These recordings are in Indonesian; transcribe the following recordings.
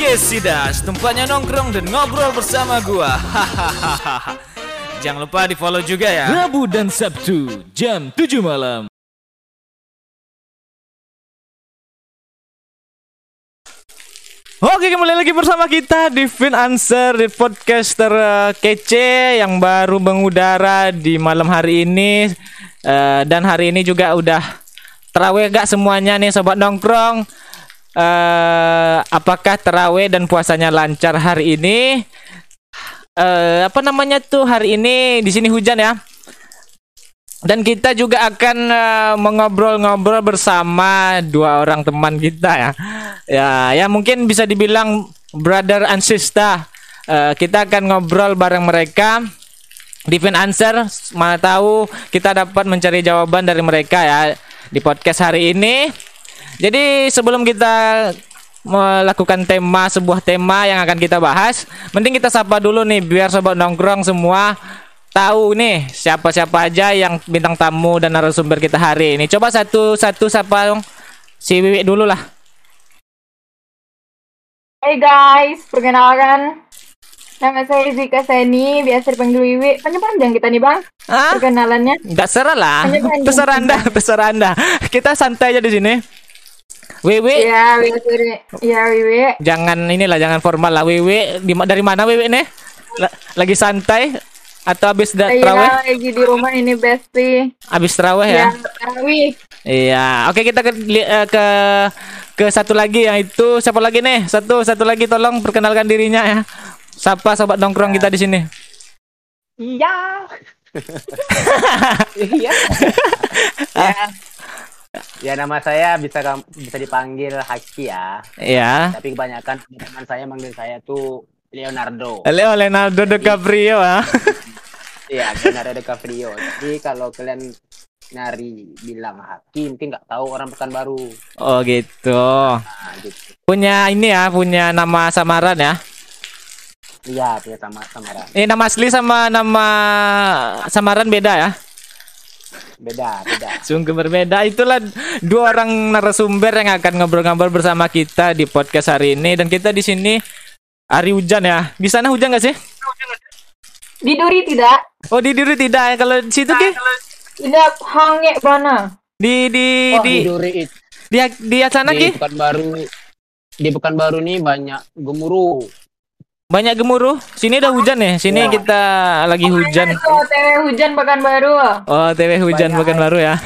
Podcast Sidas, tempatnya nongkrong dan ngobrol bersama gua. Hahaha. Jangan lupa di follow juga ya. Rabu dan Sabtu jam 7 malam. Oke kembali lagi bersama kita di Fin Answer di podcaster uh, kece yang baru mengudara di malam hari ini Uh, dan hari ini juga udah terawih gak semuanya nih sobat nongkrong uh, apakah terawih dan puasanya lancar hari ini uh, apa namanya tuh hari ini di sini hujan ya dan kita juga akan uh, mengobrol-ngobrol bersama dua orang teman kita ya. Ya, ya mungkin bisa dibilang brother and sister. Uh, kita akan ngobrol bareng mereka. Divin answer, mana tahu kita dapat mencari jawaban dari mereka ya di podcast hari ini. Jadi sebelum kita melakukan tema sebuah tema yang akan kita bahas, mending kita sapa dulu nih biar sobat nongkrong semua tahu nih siapa-siapa aja yang bintang tamu dan narasumber kita hari ini. Coba satu-satu sapa dong. Si Wiwi dulu lah. Hey guys, perkenalkan Nama saya Zika Seni, biasa dipanggil Wiwi. Panjang-panjang kita nih bang, Ah, perkenalannya. nggak serah lah. Terserah anda, terserah anda. Kita santai aja di sini. Iya, biasa Wiwi. Iya, Wiwi. jangan inilah, jangan formal lah. Di, dari mana Wiwi nih? La- Lagi santai atau habis da- Iya, terawih? lagi di rumah ini Besti. Habis terawih ya? Iya, tarawih. Iya. Oke, kita ke eh, ke ke satu lagi yang itu siapa lagi nih? Satu satu lagi tolong perkenalkan dirinya ya. Siapa sobat nongkrong kita di sini? Iya. Iya. Ya. Ya nama saya bisa bisa dipanggil Haki ya. Ya. Tapi kebanyakan teman saya manggil saya tuh Leonardo. Leo Leonardo DiCaprio ah. Iya, Leonardo DiCaprio. Jadi kalau kalian nyari bilang Haki, mungkin nggak tahu orang Pekanbaru. Oh gitu. Nah, gitu. Punya ini ya, punya nama samaran ya. Iya, punya sama samaran. Ini nama asli sama nama samaran beda ya. Beda, beda. Sungguh berbeda. Itulah dua orang narasumber yang akan ngobrol-ngobrol bersama kita di podcast hari ini dan kita di sini hari hujan ya. Di sana hujan nggak sih? Di Duri tidak? Oh di diri tidak ya. Kalau di situ ki Tidak hange mana? di di Oh, di di Duri itu. di di sana Di Pekanbaru di Pekanbaru nih banyak gemuruh. Banyak gemuruh. Sini udah hujan ya. Sini Ya. kita lagi hujan. Itu OTW hujan pekan baru. Oh, TW hujan bukan baru ya.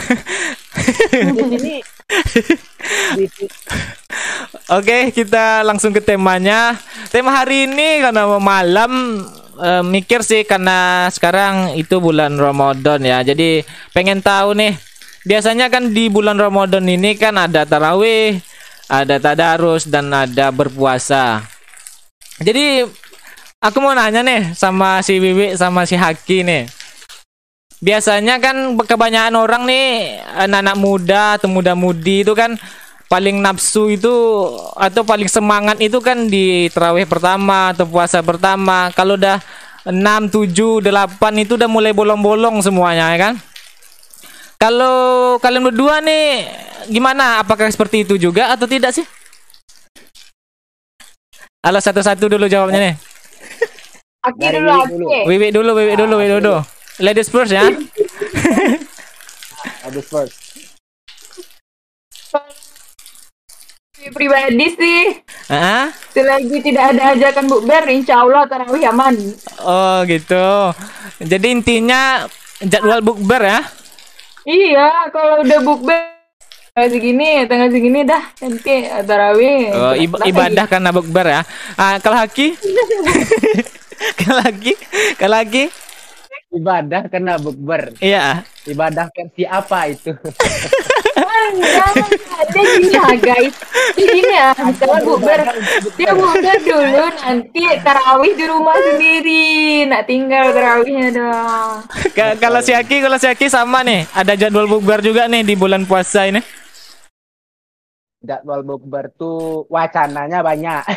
Oke, kita langsung ke temanya. Tema hari ini karena malam eh, mikir sih karena sekarang itu bulan Ramadan ya. Jadi pengen tahu nih. Biasanya kan di bulan Ramadan ini kan ada tarawih, ada tadarus dan ada berpuasa. Jadi aku mau nanya nih sama si Wiwi sama si Haki nih. Biasanya kan kebanyakan orang nih anak-anak muda atau muda-mudi itu kan paling nafsu itu atau paling semangat itu kan di terawih pertama atau puasa pertama. Kalau udah 6, 7, 8 itu udah mulai bolong-bolong semuanya ya kan? Kalau kalian berdua nih gimana? Apakah seperti itu juga atau tidak sih? Halo satu-satu dulu jawabnya nih. Aki dulu. Aki. Wiwi dulu, Wiwi dulu, Wiwi dulu. Ladies first ya. Aduh first. Pribadi sih, Heeh. selagi tidak ada ajakan bukber, insya Allah tarawih aman. Oh gitu. Jadi intinya jadwal bukber ya. Iya, kalau udah bukber tanggal segini, tanggal segini dah nanti tarawih. Oh, ib- ibadah karena bukber ya. Ah, kalau haki? kalau haki? Kalau haki? Ibadah kena bukber. Iya. Ibadah versi apa itu? Jangan, ada gini ya guys. Jadi gini ya, misalnya bukber, dia bukber dulu nanti tarawih di rumah sendiri, nak tinggal tarawihnya dong. Ka- kalau si Haki, kalau si Haki sama nih. Ada jadwal bukber juga nih di bulan puasa ini. Jadwal bukber tuh wacananya banyak.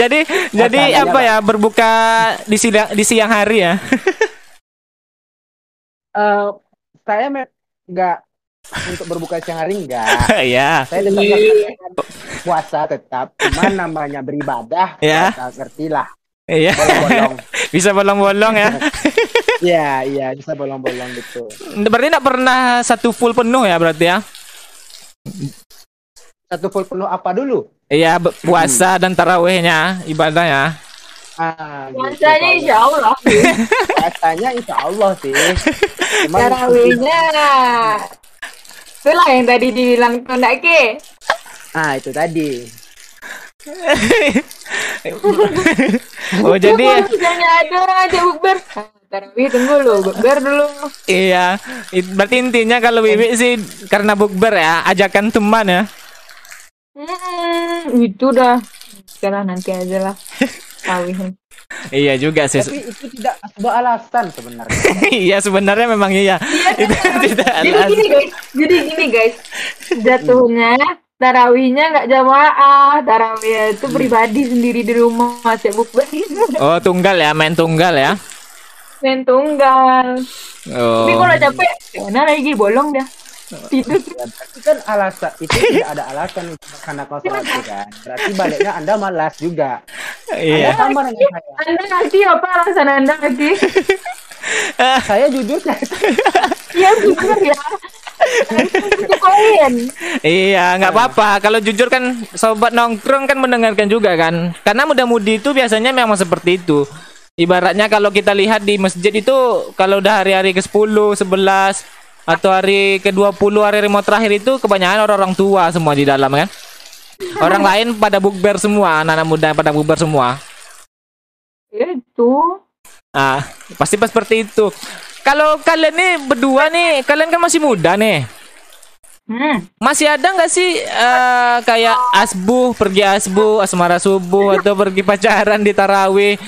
Jadi jadi Masalahnya, apa ya berbuka di siang di siang hari ya. Eh, saya nggak untuk berbuka siang hari enggak. Iya. Saya tetap melaksanakan puasa tetap, cuman namanya beribadah. Ya. puasa, ngerti lah. Iya. Bolong-bolong. Bisa bolong-bolong ya. Iya, iya, bisa bolong-bolong gitu. Berarti enggak pernah satu full penuh ya berarti ya? Satu full penuh apa dulu? Iya, be- puasa dan tarawihnya, ibadahnya. Ah, gitu. Puasanya Kalau insya Allah. Puasanya insya Allah sih. Cuman Tarawihnya. Itulah yang tadi dibilang Tondak ke. Ah, itu tadi. Oh, jadi Misalnya ada aja bukber. Tarawih tunggu lu, bukber dulu. iya, berarti intinya kalau Wiwi sih karena bukber ya, ajakan teman ya. Hmm, itu dah. Sekarang nanti aja lah. Tarawihnya. Iya juga sih. Tapi itu tidak sebuah alasan sebenarnya. iya sebenarnya memang iya. Itu tidak Jadi alasan. gini guys, jadi gini guys. Jatuhnya tarawihnya nggak jamaah, tarawih itu pribadi sendiri di rumah masih bukber. Oh, tunggal ya, main tunggal ya. Main tunggal. Tapi Oh. kalau capek, mana lagi bolong dah. Tidur. Ya, berarti kan alasan itu tidak ada alasan karena kau sholat itu kan. Berarti baliknya Anda malas juga. Iya. Anda. Anda lagi apa alasan Anda lagi? Saya jujur Ya jujur ya. Iya, nggak apa-apa. Kalau jujur kan sobat nongkrong kan mendengarkan juga kan. Karena muda-mudi itu biasanya memang seperti itu. Ibaratnya kalau kita lihat di masjid itu kalau udah hari-hari ke-10, 11 atau hari ke-20 hari-hari mau terakhir itu kebanyakan orang-orang tua semua di dalam kan. Orang lain pada bukber semua, anak-anak muda pada bukber semua. Itu. Ah, pasti pas seperti itu. Kalau kalian nih berdua nih, kalian kan masih muda nih. Hmm. Masih ada nggak sih eh, kayak asbuh pergi asbuh asmara subuh atau pergi pacaran di tarawih?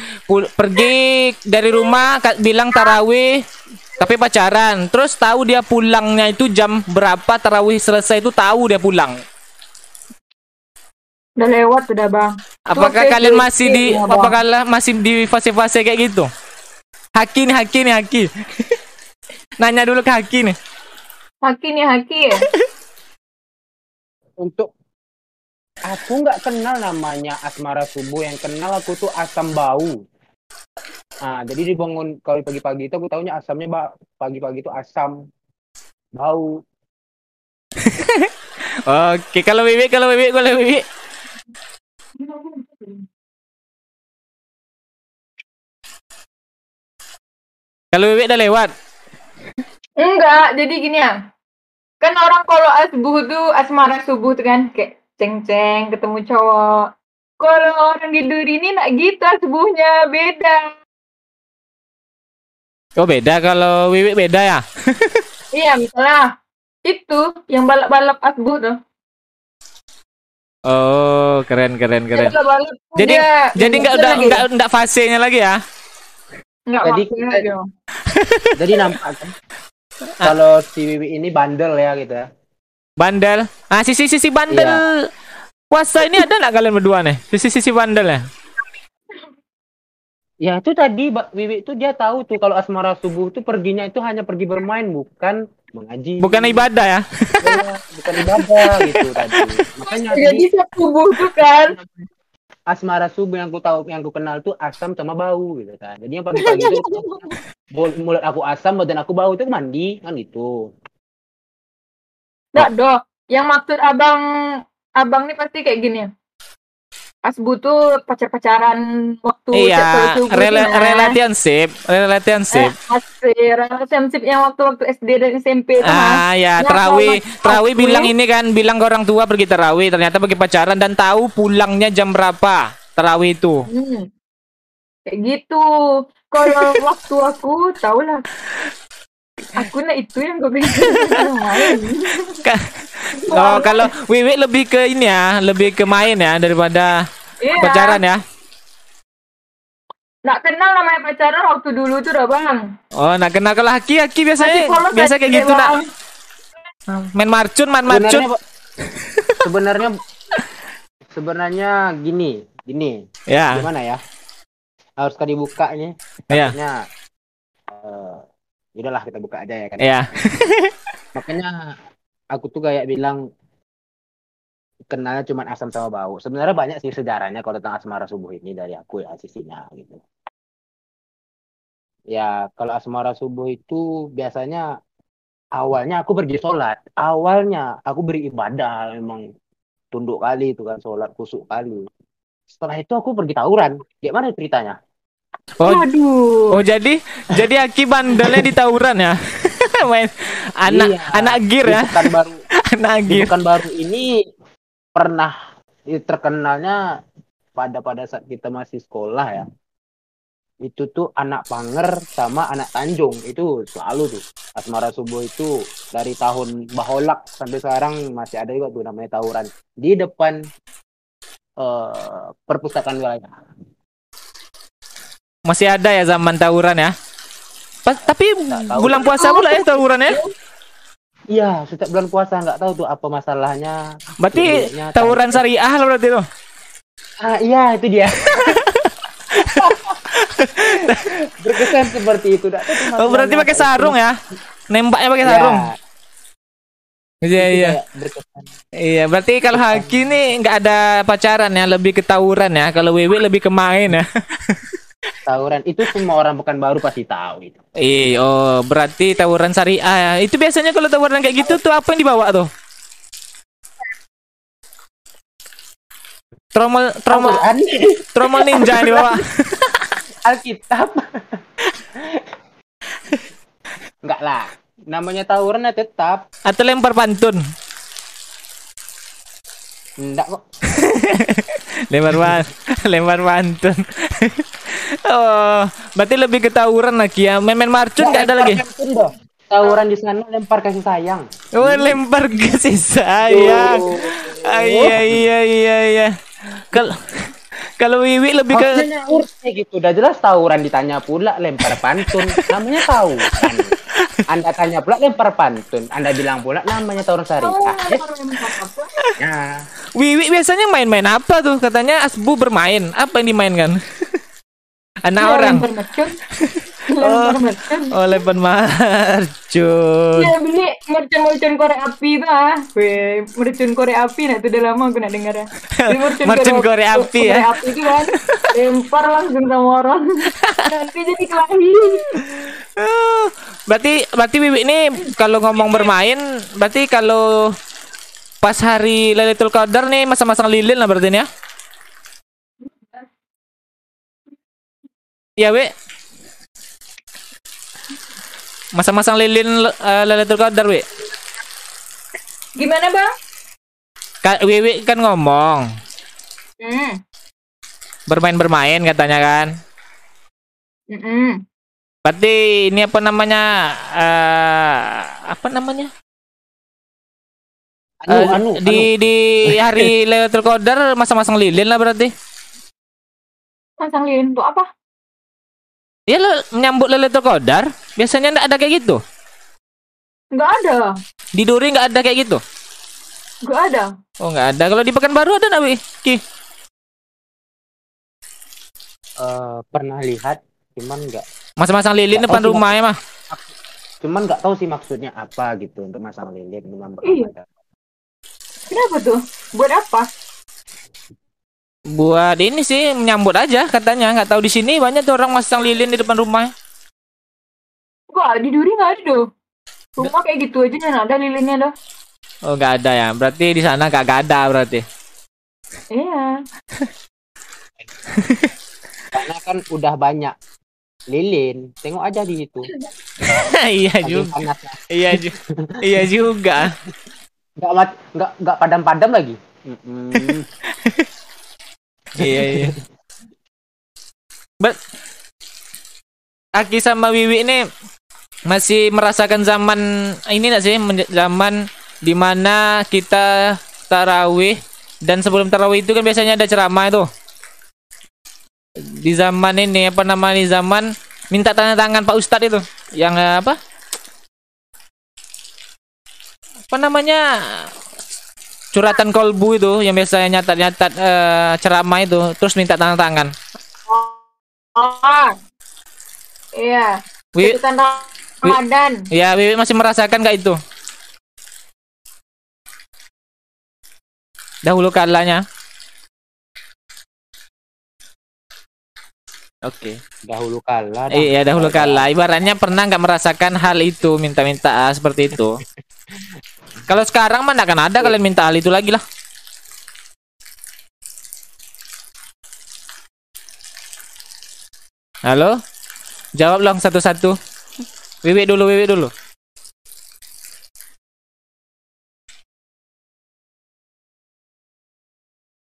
Pergi dari rumah bilang tarawih tapi pacaran. Terus tahu dia pulangnya itu jam berapa tarawih selesai itu tahu dia pulang? Udah lewat udah bang. apakah Oke, kalian masih di ya, apakah masih di fase-fase kayak gitu? Haki nih Haki nih Haki nanya dulu ke Haki nih Haki nih Haki ya. untuk aku nggak kenal namanya asmara subuh yang kenal aku tuh asam bau. Nah jadi dibangun kalau pagi-pagi itu aku taunya asamnya ba- pagi-pagi itu asam bau. Oke kalau Wiwi kalau Wiwi kalau Wiwi. Kalau Wiwi udah lewat? Enggak, jadi gini ya. Kan orang kalau asbuh tuh asmara subuh tuh kan kayak ceng-ceng ketemu cowok. Kalau orang di duri ini nak gitu asbuhnya beda. oh beda kalau Wiwi beda ya Iya, misalnya itu yang balap-balap asbuh tuh. oh keren keren keren Jadi- dia- jadi nggak udah nggak nggak fasenya lagi ya Nggak Jadi kita- jadi nampak kan kalau si Wiwi ini bandel ya gitu ya. Bandel? Ah sisi sisi bandel puasa ini ada nggak kalian berdua nih? Sisi sisi bandel ya? Ya itu tadi Ba- Wiwi itu dia tahu tuh kalau asmara subuh tuh perginya itu hanya pergi bermain bukan mengaji. Bukan ibadah ya? Ya, bukan ibadah gitu tadi. Makanya Jadi subuh tuh kan. asmara subuh yang aku tahu yang aku kenal tuh asam sama bau gitu kan. Jadi yang pagi-pagi itu mul- mulut aku asam badan aku bau itu mandi kan gitu. Nggak doh. Yang maksud abang abang nih pasti kayak gini ya. Asbuh tuh pacar-pacaran waktu iya cewek subuh rela nah. relationship relationship Eh, relationship yang waktu-waktu SD dan SMP itu Mas. Ah ya, Ya, terawih. Terawih bilang ini kan, bilang ke orang tua pergi terawih, ternyata pergi pacaran dan tahu pulangnya jam berapa. Terawih itu. Hmm. Kayak gitu. Kalau waktu aku tau lah. Aku nah itu yang gue bilang Oh, kalau Wiwi lebih ke ini ya, lebih ke main ya daripada Iya. pacaran ya. Nggak kenal namanya pacaran waktu dulu tuh udah bang. Oh, nak kenal kalau Haki, Haki biasanya Masih polos biasa kayak gitu nak. Bang. Main marcun, main marcun. sebenarnya sebenarnya gini gini Ya, gimana ya harus kan dibukanya ya, makanya eh udahlah kita buka aja ya kan ya. makanya aku tuh kayak bilang kenalnya cuma asam sama bau. Sebenarnya banyak sih sejarahnya kalau tentang asmara subuh ini dari aku ya sisinya gitu. Ya kalau asmara subuh itu biasanya awalnya aku pergi sholat. Awalnya aku beribadah memang tunduk kali itu kan sholat kusuk kali. Setelah itu aku pergi tawuran. Gimana ceritanya? Oh, Waduh. oh jadi jadi Aki bandelnya di tawuran ya. Main anak Iya. anak gear ya, baru anak gear. Pekan baru ini pernah ya, terkenalnya pada pada saat kita masih sekolah ya. Itu tuh anak Panger sama anak Tanjung itu selalu tuh. Asmara Subuh itu dari tahun Baholak sampai sekarang masih ada juga tuh namanya tawuran di depan eh, perpustakaan wilayah. Masih ada ya zaman tawuran ya. Pa- tapi tahu. bulan puasa pula ya tawuran ya. Iya, setiap bulan puasa nggak tahu tuh apa masalahnya. Berarti Jadinya tawuran syariah lah berarti tuh. Ah iya itu dia. Berkesan seperti itu. Itu Oh, berarti pakai apa itu? sarung ya. Nembaknya pakai Ya, sarung. Iya iya. Iya, berarti kalau Haki nih nggak ada pacaran ya, lebih ke tawuran ya. Kalau Wewe lebih ke main ya. Tawuran itu semua orang bukan baru pasti tahu itu. Iya, oh berarti tawuran syariah ya. Itu biasanya kalau tawuran kayak gitu tuh apa yang dibawa tuh? Tromol tromol tromol ninja yang dibawa. Alkitab. Enggak lah. Namanya tawuran ya tetap. Atau lempar pantun. Enggak kok. Lempar pan lempar pantun. Oh, berarti lebih ke tawuran lagi ya. Main-main marcun nggak ada lagi. Tawuran di sana lempar kasih sayang. Oh, lempar kasih sayang. Oh. Ah, iya iya iya iya. Kalau kalau Wiwi lebih ke kayak gitu. Udah jelas tawuran ditanya pula lempar pantun. Namanya tahu. Anda tanya pula lempar pantun. Anda bilang pula namanya tawuran syariah. Oh, Ya, yang apa? Nah, Wiwi biasanya main-main apa tuh? Katanya Asbu bermain. Apa yang dimainkan? Anak Ya, orang. Mercon. Mercon. Oh, lempar marcun. Ya beli mercon-mercon korek api tuh ah. Weh, mercon korek api nah itu udah lama aku nak dengar ya. Beli Mercon korek api ya. Korek api itu kan lempar langsung sama orang. Nanti jadi kelahi. Oh, berarti berarti Wiwi ini kalau ngomong bermain, berarti kalau pas hari Lailatul Qadar nih masa-masa lilin lah berarti ya. Iya, Wi. Masa-masa lilin uh, Lailatul Qadar, Wi. Gimana bang? Ka Wiwi kan ngomong Hmm. bermain-bermain katanya kan. Mm-mm. Berarti ini apa namanya? eh apa namanya? anu, Eh, anu, di di hari Lailatul Qadar masa-masa lilin lah berarti. Pasang lilin untuk apa? Ya lo menyambut Lailatul Qadar biasanya nggak ada kayak gitu. Enggak ada. Di Duri nggak ada kayak gitu. Enggak ada. Oh nggak ada. Kalau di Pekanbaru ada nggak, Wi? Ki? eh, pernah lihat, cuman nggak, Masa-masa lilin depan rumah ya mah. cuman nggak tahu sih maksudnya apa gitu untuk masang lilin dengan Iya. Kenapa tuh? Buat apa? Buat ini sih menyambut aja katanya. Nggak tahu di sini banyak tuh orang masang lilin di depan rumah. Enggak, di Duri enggak ada tuh. Rumah kayak gitu aja yang ada lilinnya dah. Oh nggak ada ya. Berarti di sana nggak ada berarti. Iya. Karena kan udah banyak lilin, tengok aja di situ. iya juga. Iya juga. iya juga. Nggak mat, nggak nggak padam-padam lagi. Mm-mm. iya iya. But Aki sama Wiwi ini masih merasakan zaman ini nggak sih? Zaman di mana kita tarawih dan sebelum tarawih itu kan biasanya ada ceramah itu. Di zaman ini apa namanya di zaman minta tanda tangan Pak Ustadz itu yang eh, apa? Apa namanya curhatan kolbu itu yang biasanya nyatat-nyatat eh, ceramah itu terus minta tanda tangan Oh. Iya. Wi, Itu kan Ramadan. ya Wiwi masih merasakan gak itu Dahulu kalanya. Oke. Dahulu kala. dah. Iya dahulu kala. Ibaratnya pernah nggak merasakan hal itu minta-minta ah, seperti itu. Kalau sekarang mah nggak akan ada kalian minta hal itu lagi lah. Halo? Jawab dong satu-satu. Wiwi dulu, Wiwi dulu.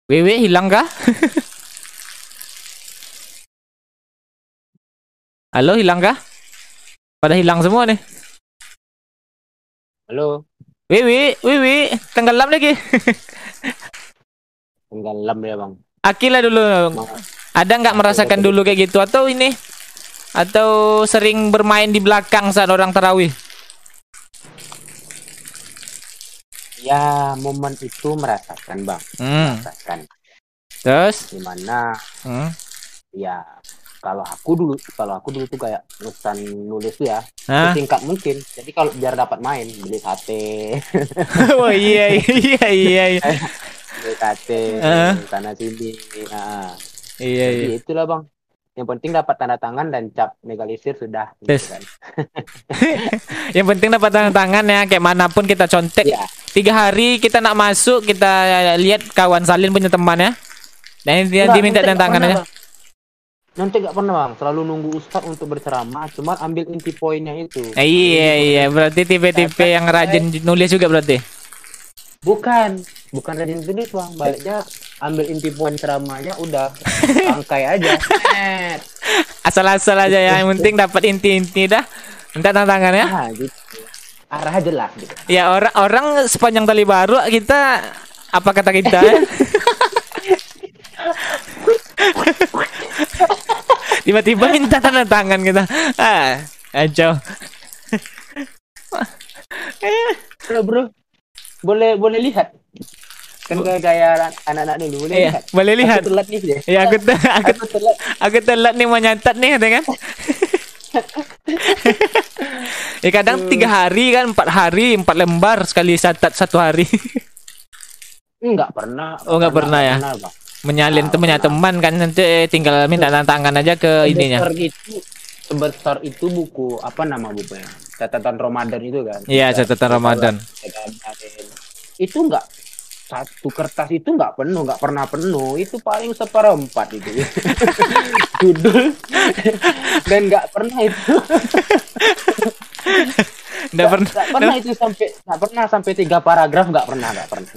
Wiwi hilang kah? Halo, hilang kah? Pada hilang semua nih. Halo. Wiwi, Wiwi, tenggelam lagi. Tenggelam ya bang. Akila dulu. Ada nggak merasakan dulu kayak gitu atau ini? Atau sering bermain di belakang saat orang tarawih? Ya momen itu merasakan bang. Hmm. Merasakan. Terus? Di mana Hmm. ya kalau aku dulu kalau aku dulu tuh kayak nulisan nulis tuh ya Hah? singkat mungkin. Jadi kalau biar dapat main beli sate, oh iya iya iya iya. beli sate Eh. sana sini. Nah, Iya iya. jadi itulah bang. Yang penting dapat tanda tangan dan cap legalisir sudah. gitu kan. Yang penting dapat tanda tangan ya kayak mana pun kita contek. Iya. Tiga hari kita nak masuk kita lihat kawan salin punya teman ya. Dan dia diminta tanda nggak tangan pernah, aja. Bang. Nanti gak pernah bang, selalu nunggu ustaz untuk berceramah, cuma ambil inti poinnya itu. Eh, Iya iya berarti tipe-tipe yang rajin nulis juga berarti. Bukan, bukan rajin tulis bang, baliknya ambil inti poin ceramahnya udah angkai aja. Asal-asal aja ya, yang penting dapat inti-inti dah. Minta tanda tangan ya. Ah, gitu. Arah jelas gitu. Ya orang orang sepanjang tali baru kita apa kata kita ya? Tiba-tiba minta tanda tangan kita. Ah, aja. Bro, bro, boleh boleh lihat. Kan kayak gaya anak-anak dulu, boleh Iya, lihat. boleh lihat. Aku telat nih ya. Ya aku te- aku, Aku telat. aku telat nih mau nyatat nih kan. ya kadang tiga hari kan, empat hari, empat lembar sekali catat satu hari. Enggak pernah. Oh, nggak pernah ya? Bang. Menyalin Ah, temennya teman kan nanti tinggal minta tanda tangan aja ke ininya. Itu sebesar itu buku apa nama bukunya? Catatan Ramadan itu kan. Iya, catatan Ramadan. Itu enggak satu kertas itu enggak penuh, enggak pernah penuh. Itu paling seperempat itu. Judul dan enggak pernah itu. Nggak pernah. Enggak pernah itu sampai enggak pernah sampai tiga paragraf enggak pernah, enggak pernah.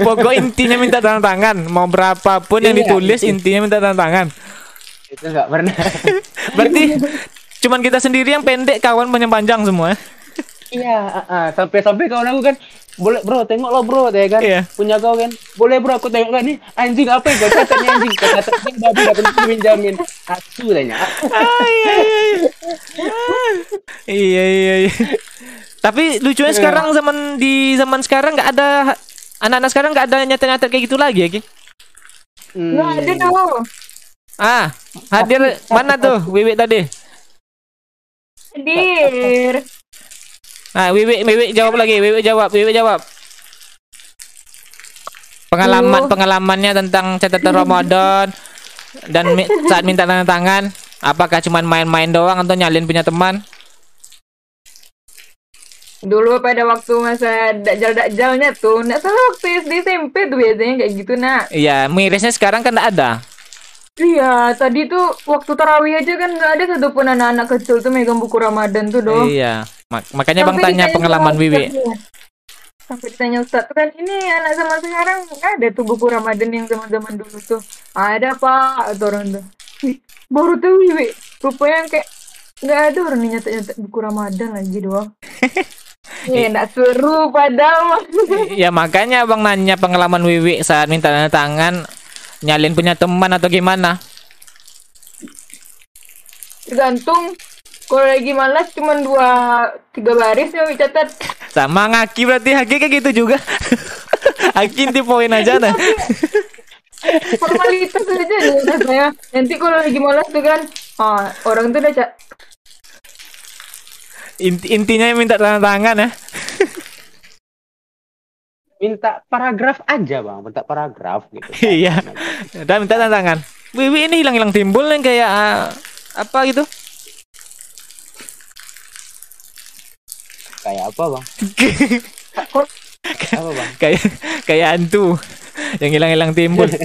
Pokok intinya minta tanda tangan. Mau berapapun yang Iya, ditulis itu. intinya minta tanda tangan. Itu enggak pernah. Berarti cuman kita sendiri yang pendek, kawan banyak panjang semua. Iya, ah. sampai-sampai kawan aku kan boleh bro tengok lo bro ya kan Iya. punya kau kan boleh bro aku tengok kan nih anjing apa yang kau catat nih anjing kau catat ini babi gak pernah pinjamin asu tanya Ah, iya, iya, iya. Ah, iya, iya, iya. Tapi lucunya sekarang zaman di zaman sekarang nggak ada anak-anak sekarang nggak ada nyata-nyata kayak gitu lagi ya, Ki? Hmm. Nggak ada tuh. Ah, hadir mana tuh Wiwi tadi? Hadir. Ah, Wiwi, Wiwi jawab lagi, Wiwi jawab, Wiwi jawab. Pengalaman pengalamannya tentang catatan Ramadan dan mi- saat minta tanda tangan, apakah cuman main-main doang atau nyalin punya teman? Dulu pada waktu masa dajal-dajalnya tuh, nggak salah waktu SD SMP tuh biasanya kayak gitu nak. Iya, mirisnya sekarang kan nggak ada. Iya, tadi tuh waktu tarawih aja kan nggak ada satupun anak-anak kecil tuh megang buku Ramadan tuh dong. Iya, mak- makanya Bang Sampai tanya ditanya pengalaman sama Wiwi. Sampai ditanya Ustaz kan ini anak zaman sekarang nggak ada tuh buku Ramadan yang zaman-zaman dulu tuh. Ada pak atau orang tuh. Baru tuh Wiwi. Rupanya kayak nggak ada orang nyata-nyata buku Ramadan lagi doang. Ya, nggak seru padahal. ya makanya Bang nanya pengalaman Wiwi saat minta tanda tangan nyalin punya teman atau gimana? Tergantung. Kalau lagi malas cuma dua tiga baris ya catat. Sama ngaki berarti Haki kayak gitu juga. Haki inti poin aja nah. formalitas aja nih rasanya. Nanti kalau lagi malas tuh kan, ah, orang tuh udah Inti intinya minta tanda tangan ya. minta paragraf aja bang, minta paragraf gitu. Iya. Dan minta tantangan. Wiwi ini hilang-hilang timbul yang kayak ah, apa gitu? Kayak apa bang? apa bang? kayak kayak hantu yang hilang-hilang timbul.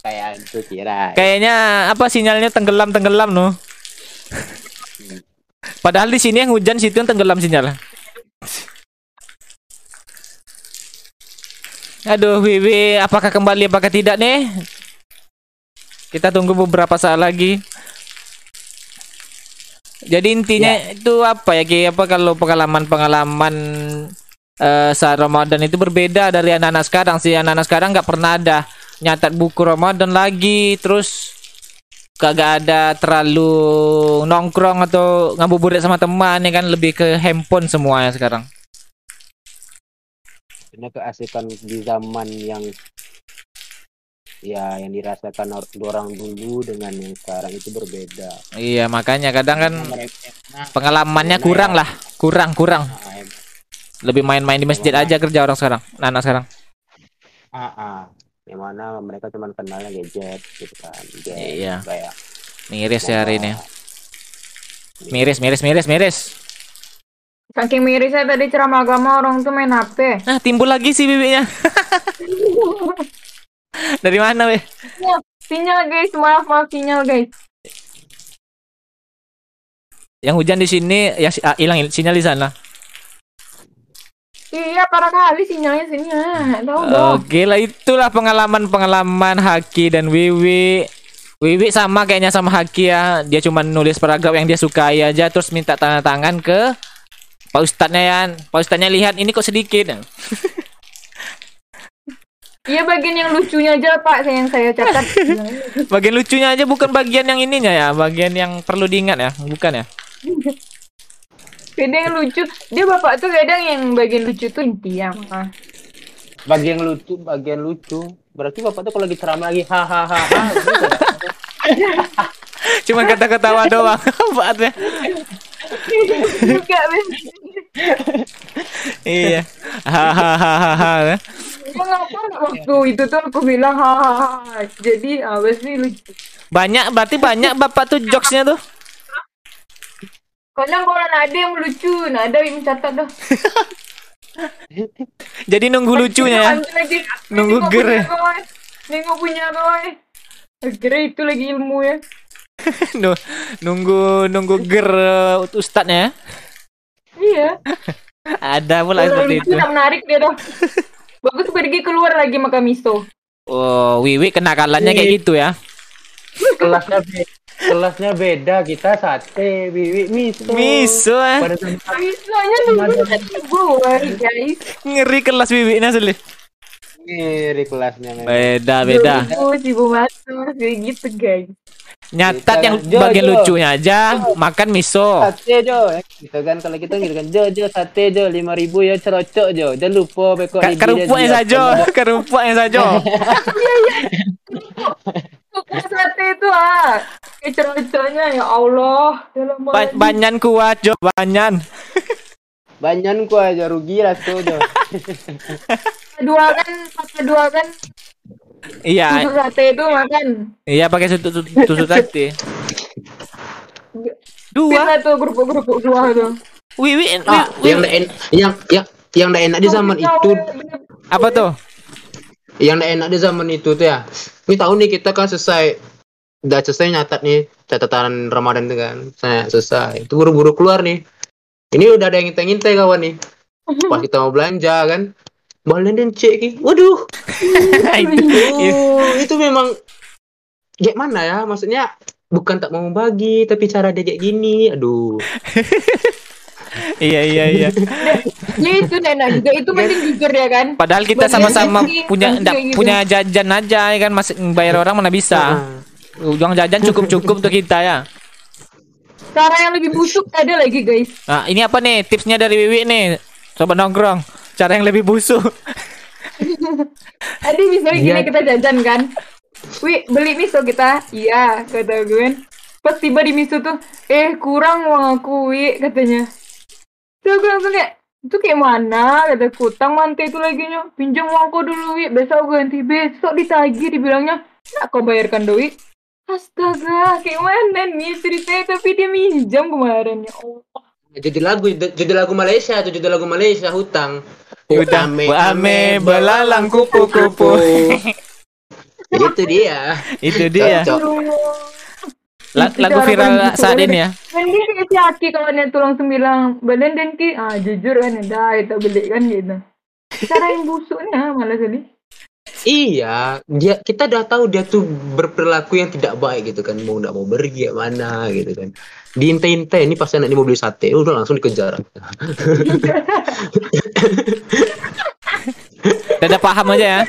Kayak itu kira. Kayaknya apa sinyalnya tenggelam-tenggelam no. Padahal di sini yang hujan situ yang tenggelam sinyal. Aduh, Wiwi, apakah kembali apakah tidak nih? Kita tunggu beberapa saat lagi. Jadi intinya itu apa ya Ki? Apa kalau pengalaman-pengalaman eh, saat Ramadan itu berbeda dari anak-anak sekarang sih. Anak-anak sekarang nggak pernah ada nyatat buku Ramadan lagi, terus kagak ada terlalu nongkrong atau ngabuburit sama teman ya kan lebih ke handphone semuanya sekarang. Karena keasikan di zaman yang ya yang dirasakan or- orang dulu dengan yang sekarang itu berbeda. Iya, makanya kadang kan pengalamannya Gimana kurang lah, kurang kurang. ah, em- Lebih main-main di masjid Gimana? aja kerja orang sekarang, anak sekarang. Ah, ah. yang mana mereka cuma kenalnya gadget gitu kan. Gadget, Iya. Kayak Miris ya hari ini. Miris, miris, miris, miris. Saking mirisnya tadi ceramah agama orang tuh main HP. Nah, timbul lagi sih bibitnya. Dari mana, weh? Sinyal, sinyal guys, maaf maaf sinyal guys. Yang hujan di sini ya si- ah, hilang sinyal di sana. Iya parah kali sinyalnya sini ah, tahu dong. Oke lah itulah pengalaman-pengalaman Haki dan Wiwi. Wiwi sama kayaknya sama Haki ya. Dia cuma nulis paragraf yang dia sukai aja terus minta tanda tangan ke Pak Ustadznya ya. Pak Ustadznya lihat ini kok sedikit. Iya bagian yang lucunya aja pak, yang saya catat. Bagian lucunya aja bukan bagian yang ininya ya, bagian yang perlu diingat ya, bukan ya? Kadang yang lucu, dia bapak tuh kadang yang bagian lucu tuh inti ya. Mah. bagian lucu, bagian lucu. Berarti bapak tuh kalau lagi ceramah lagi hahaha. ya? Cuma kata-katawa doang. Apaan Juga. Iya. Hahaha. Dia ngapa waktu itu tuh aku bilang hahaha. Jadi awas nih lucu. Banyak berarti banyak bapak tuh jokesnya tuh. Kadang kalau ada yang lucu, nah ada yang mencatat dah. Jadi nunggu lucunya ya. Nunggu ger ya. Nengok punya kawan. Akhirnya itu lagi ilmu ya. Nu- nunggu nunggu ger uh, ustadznya ya. Iya. Ada pula Kalau seperti itu. tak menarik dia dah. Bagus pergi keluar lagi makan miso. Oh, Wiwi kenakalannya kayak gitu ya. kelasnya kelasnya beda kita sate bibi miso Miso eh. Misonya gue guys. Ngeri kelas Wiwi ini asli. ngiri kelasnya memang Beda beda. Oh, si Bu Matur kayak gitu guys. Nyatat yang Jo, bagian Jo. lucunya aja, makan miso. sate jo gitu kan kalau kita gitu kan jo jo sate jo lima ribu ya cerocok jo jangan lupa bekok Ka- Kerupuknya saja, kerupuknya saja. Suka sate itu ah. Kecerocoknya ya Allah. Dalam Ba- banyan kuat jo, banyan. banyak ku aja rugi lah tuh jo dua kan, pakai dua kan. Iya, Tusuk sate itu makan. iya pakai tusuk tusuk sate. Dua. Bisa tuh kerupuk-kerupuk dua tuh. Wiwi, ah Wiwi. yang nggak en- yang yang yang nggak enak di zaman itu apa tuh? yang enak di zaman itu tuh ya ini tahu nih kita kan selesai udah selesai nyatat nih catatan Ramadan itu kan. Saya selesai itu buru-buru keluar nih. Ini udah ada yang ngintai-ngintai kawan nih. Pas kita mau belanja kan. Balen dan cek ki waduh. Itu, itu. Memang kayak mana ya? Maksudnya bukan tak mau bagi tapi cara dia kayak gini. Aduh. Iya iya iya. Ya itu enak juga. Itu penting jujur ya kan. Padahal kita sama-sama punya gitu. punya jajan aja ya kan? Masih bayar orang mana bisa. Uang jajan cukup-cukup untuk kita ya. Cara yang lebih busuk ada lagi guys. Nah, ini apa nih tipsnya dari Wiwi nih? Coba nongkrong. Cara yang lebih busuk. Ada misalnya gini Iya. kita jajan kan. Wih beli miso kita. Iya kata gue. Pas tiba di miso tuh, eh kurang uang aku wi katanya. Tuh gue langsung kayak, itu kayak mana kata kutang mantai itu lagi nya pinjam uangku dulu wi besok gue ganti besok ditagih dibilangnya nak kau bayarkan duit astaga kayak mana nih ceritanya tapi dia minjam kemarin ya Allah Jadi lagu jadi lagu Malaysia tuh jadi lagu Malaysia hutang. Hutang, ame belalang kupu-kupu. itu dia. Itu dia. La- lagu viral saat ini ya. Dan dia kayak si Aki kawan yang tulang sembilan badan dan ki ah jujur kan dah kita beli kan gitu. Cara yang busuknya malah kali. Iya, dia kita udah tahu dia tuh berperilaku yang tidak baik gitu kan, mau nggak mau pergi ya mana gitu kan. Diintai-intai ini pasti anak ini mau beli sate, udah langsung dikejar. Udah paham aja ya.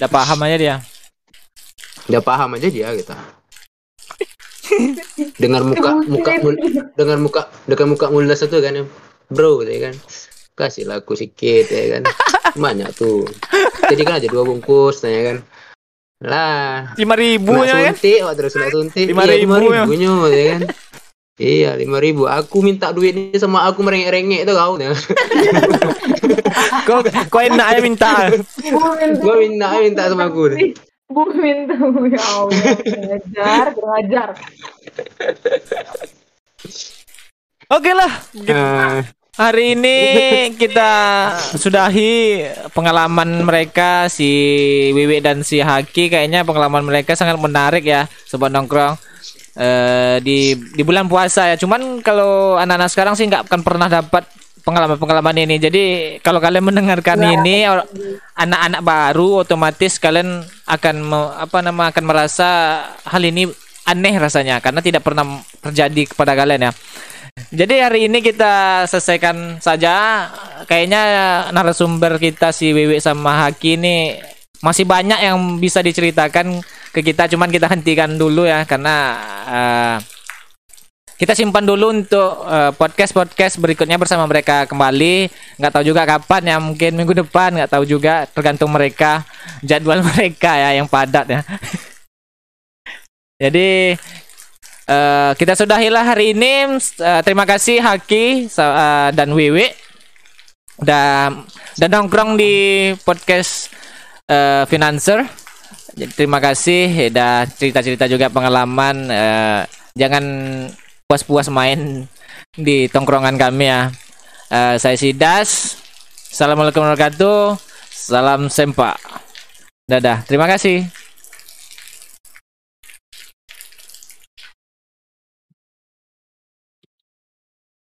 Udah paham aja dia. Udah paham aja dia gitu. Dengan muka muka mul- dengan muka dengan muka mulas itu kan, bro, ya kan. Kasih laku sedikit ya kan. Banyak tuh. Jadi kan aja dua bungkus, ya kan. Lah, Lima ribu ya kan? suntik, wah terus nak suntik. Lima Iya, ribu ya. ribunya, ya kan. Iya, lima ribu. Aku minta duit ini sama aku merengek-rengek tuh kau. Ya. Kok kok enak ya minta. Gua minta minta sama aku. deh. Bumin tuh ya Allah ngajar ngajar. Oke lah. Eh, Hari ini kita sudahi pengalaman mereka si Wiwi dan si Haki kayaknya pengalaman mereka sangat menarik ya sobat nongkrong eh di di bulan puasa ya. Cuman kalau anak-anak sekarang sih nggak akan pernah dapat pengalaman-pengalaman ini. Jadi kalau kalian mendengarkan ini or- anak-anak baru otomatis kalian akan me- apa nama akan merasa hal ini aneh rasanya karena tidak pernah terjadi kepada kalian ya. Jadi hari ini kita selesaikan saja. Kayaknya narasumber kita si Wewe sama Haki ini masih banyak yang bisa diceritakan ke kita. Cuman kita hentikan dulu ya karena eh, kita simpan dulu untuk podcast podcast berikutnya bersama mereka kembali. Nggak tahu juga kapan ya, mungkin minggu depan. Nggak tahu juga, tergantung mereka jadwal mereka ya yang padat ya. Jadi Eh, kita sudahilah hari ini. Eh, terima kasih Haki eh, dan Wewe dan dan nongkrong di podcast eh, Financer. Jadi, terima kasih dan cerita-cerita juga pengalaman. Eh, jangan puas-puas main di tongkrongan kami ya. Eh, saya Sidas. Assalamualaikum warahmatullahi wabarakatuh. Salam sempak. Dadah. Terima kasih.